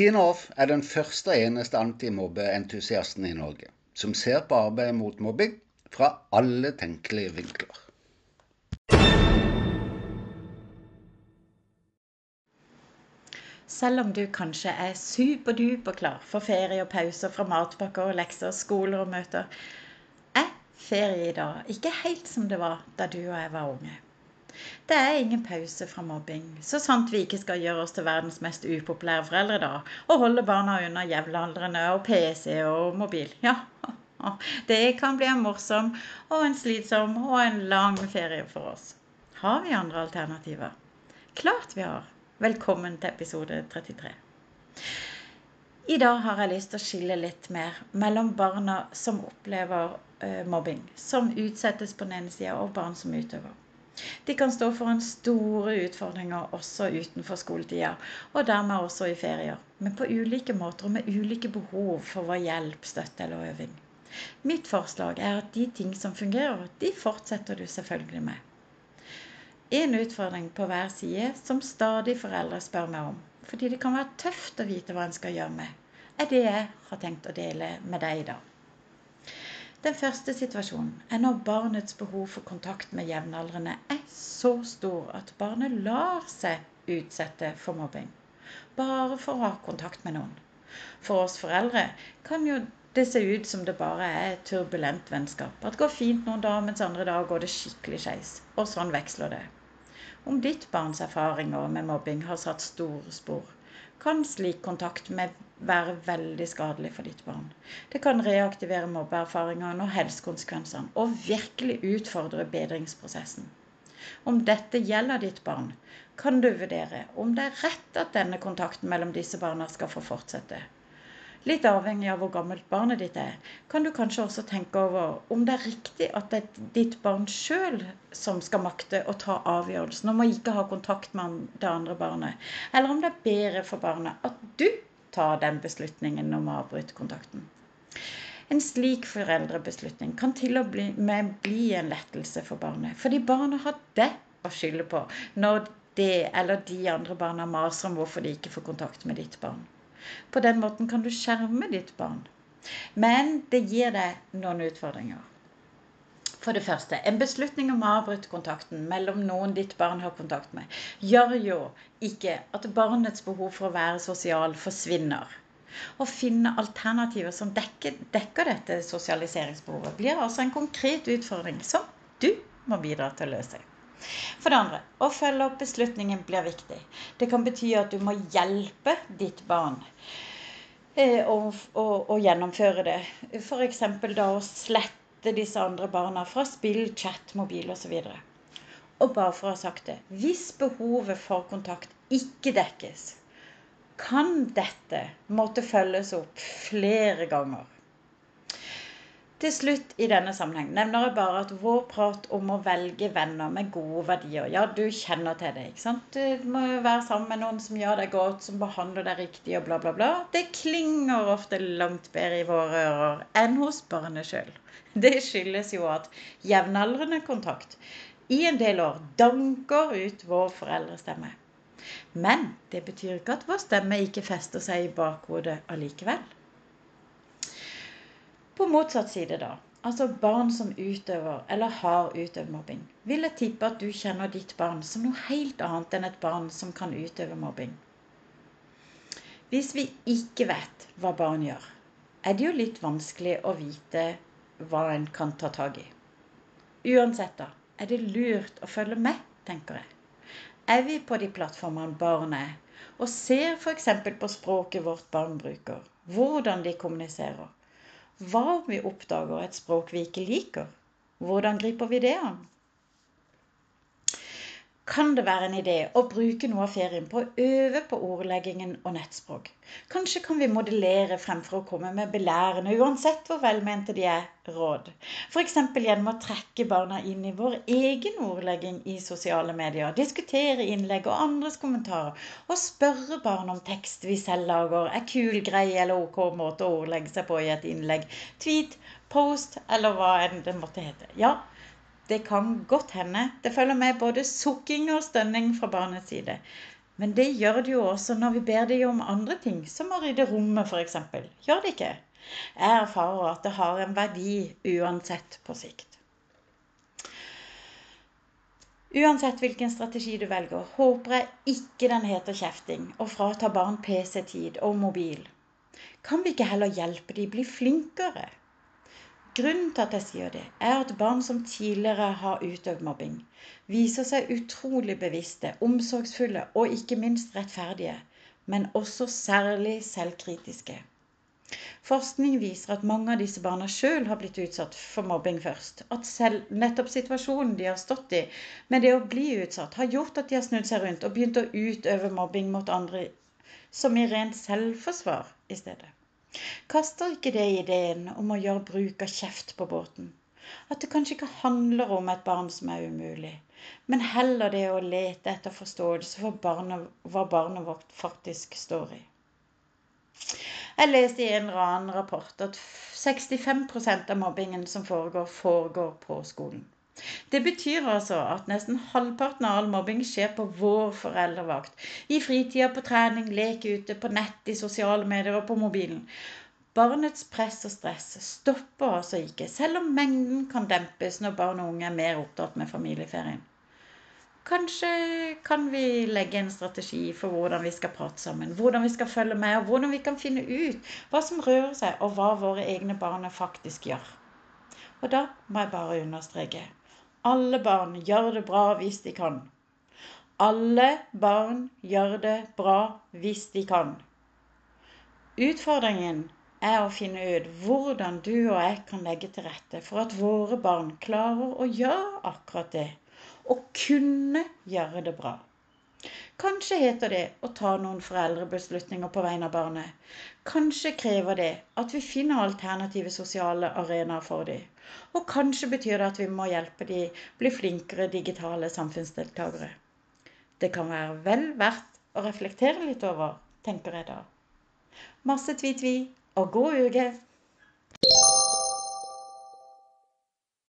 Tina Off er den første og eneste antimobbeentusiasten i Norge som ser på arbeidet mot mobbing fra alle tenkelige vinkler. Selv om du kanskje er superduper klar for ferie og pauser fra matpakker og lekser, skoler og møter, er ferie i dag ikke helt som det var da du og jeg var unge. Det er ingen pause fra mobbing, så sant vi ikke skal gjøre oss til verdens mest upopulære foreldre da, og holde barna unna jevnaldrende og PC og mobil. Ja, det kan bli en morsom og en slitsom og en lang ferie for oss. Har vi andre alternativer? Klart vi har. Velkommen til episode 33. I dag har jeg lyst til å skille litt mer mellom barna som opplever uh, mobbing, som utsettes på den ene sida, og barn som utøver. De kan stå foran store utfordringer også utenfor skoletida, og dermed også i ferier, men på ulike måter og med ulike behov for vår hjelp, støtte eller øving. Mitt forslag er at de ting som fungerer, de fortsetter du selvfølgelig med. En utfordring på hver side som stadig foreldre spør meg om, fordi det kan være tøft å vite hva en skal gjøre med, er det jeg har tenkt å dele med deg i dag. Den første situasjonen er når barnets behov for kontakt med jevnaldrende er så stor at barnet lar seg utsette for mobbing. Bare for å ha kontakt med noen. For oss foreldre kan jo det se ut som det bare er et turbulent vennskap. At det går fint noen dager, mens andre dager går det skikkelig skeis. Og sånn veksler det. Om ditt barns erfaringer med mobbing har satt store spor, kan slik kontakt med være veldig skadelig for ditt barn. Det kan reaktivere mobbeerfaringene og helsekonsekvensene, og virkelig utfordre bedringsprosessen. Om dette gjelder ditt barn, kan du vurdere om det er rett at denne kontakten mellom disse barna skal få fortsette. Litt avhengig av hvor gammelt barnet ditt er, kan du kanskje også tenke over om det er riktig at det er ditt barn sjøl som skal makte å ta avgjørelsen om å ikke ha kontakt med det andre barnet, eller om det er bedre for barnet at du tar den beslutningen om å avbryte kontakten. En slik foreldrebeslutning kan til og med bli en lettelse for barnet, fordi barnet har det å skylde på når det eller de andre barna maser om hvorfor de ikke får kontakt med ditt barn. På den måten kan du skjerme ditt barn. Men det gir deg noen utfordringer. For det første, en beslutning om å avbryte kontakten mellom noen ditt barn har kontakt med, gjør jo ikke at barnets behov for å være sosial forsvinner. Å finne alternativer som dekker, dekker dette sosialiseringsbehovet, blir altså en konkret utfordring som du må bidra til å løse. For det andre, å følge opp beslutningen blir viktig. Det kan bety at du må hjelpe ditt barn Og, å, å gjennomføre det. F.eks. da å slette disse andre barna fra spill, chat, mobil osv. Og bare for å ha sagt det hvis behovet for kontakt ikke dekkes, kan dette måtte følges opp flere ganger. Til slutt i denne sammenheng nevner jeg bare at vår prat om å velge venner med gode verdier Ja, du kjenner til det, ikke sant? Du må være sammen med noen som gjør deg godt, som behandler deg riktig og bla, bla, bla. Det klinger ofte langt bedre i våre ører enn hos barnet sjøl. Det skyldes jo at jevnaldrende kontakt i en del år danker ut vår foreldrestemme. Men det betyr ikke at vår stemme ikke fester seg i bakhodet allikevel. Motsatt side, da, altså barn som utøver eller har utøvd mobbing, vil jeg tippe at du kjenner ditt barn som noe helt annet enn et barn som kan utøve mobbing. Hvis vi ikke vet hva barn gjør, er det jo litt vanskelig å vite hva en kan ta tak i. Uansett, da, er det lurt å følge med, tenker jeg. Er vi på de plattformene barn er, og ser f.eks. på språket vårt barn bruker, hvordan de kommuniserer, hva vi oppdager et språk vi ikke liker? Hvordan griper vi det an? Kan det være en idé å bruke noe av ferien på å øve på ordleggingen og nettspråk? Kanskje kan vi modellere fremfor å komme med belærende, uansett hvor velmente de er, råd. F.eks. gjennom å trekke barna inn i vår egen ordlegging i sosiale medier, diskutere innlegg og andres kommentarer, og spørre barn om tekst vi selv lager er kul, grei eller ok måte å ordlegge seg på i et innlegg, tweet, post eller hva enn det måtte hete. Ja, det kan godt hende det følger med både sukking og stønning fra barnets side. Men det gjør det jo også når vi ber dem om andre ting, som å rydde rommet f.eks. Gjør det ikke? Jeg erfarer at det har en verdi uansett på sikt. Uansett hvilken strategi du velger, håper jeg ikke den heter kjefting og fratar barn PC-tid og mobil. Kan vi ikke heller hjelpe de bli flinkere? Grunnen til at jeg sier det, er at barn som tidligere har utøvd mobbing, viser seg utrolig bevisste, omsorgsfulle og ikke minst rettferdige, men også særlig selvkritiske. Forskning viser at mange av disse barna sjøl har blitt utsatt for mobbing først. At selv nettopp situasjonen de har stått i med det å bli utsatt, har gjort at de har snudd seg rundt og begynt å utøve mobbing mot andre som i rent selvforsvar i stedet. Kaster ikke det ideen om å gjøre bruk av kjeft på båten? At det kanskje ikke handler om et barn som er umulig, men heller det å lete etter forståelse for barnet, hva barnet vårt faktisk står i. Jeg leste i en eller annen rapport at 65% av mobbingen som foregår, foregår på skolen. Det betyr altså at nesten halvparten av all mobbing skjer på vår foreldrevakt. I fritida, på trening, leke ute, på nett, i sosiale medier og på mobilen. Barnets press og stress stopper altså ikke, selv om mengden kan dempes når barn og unge er mer opptatt med familieferien. Kanskje kan vi legge en strategi for hvordan vi skal prate sammen, hvordan vi skal følge med, og hvordan vi kan finne ut hva som rører seg, og hva våre egne barn faktisk gjør. Og da må jeg bare understreke alle barn gjør det bra hvis de kan. Alle barn gjør det bra hvis de kan. Utfordringen er å finne ut hvordan du og jeg kan legge til rette for at våre barn klarer å gjøre akkurat det og kunne gjøre det bra. Kanskje heter det å ta noen foreldrebeslutninger på vegne av barnet. Kanskje krever det at vi finner alternative sosiale arenaer for dem. Og kanskje betyr det at vi må hjelpe de bli flinkere digitale samfunnsdeltakere. Det kan være vel verdt å reflektere litt over, tenker jeg da. Masse tvi-tvi og god uke!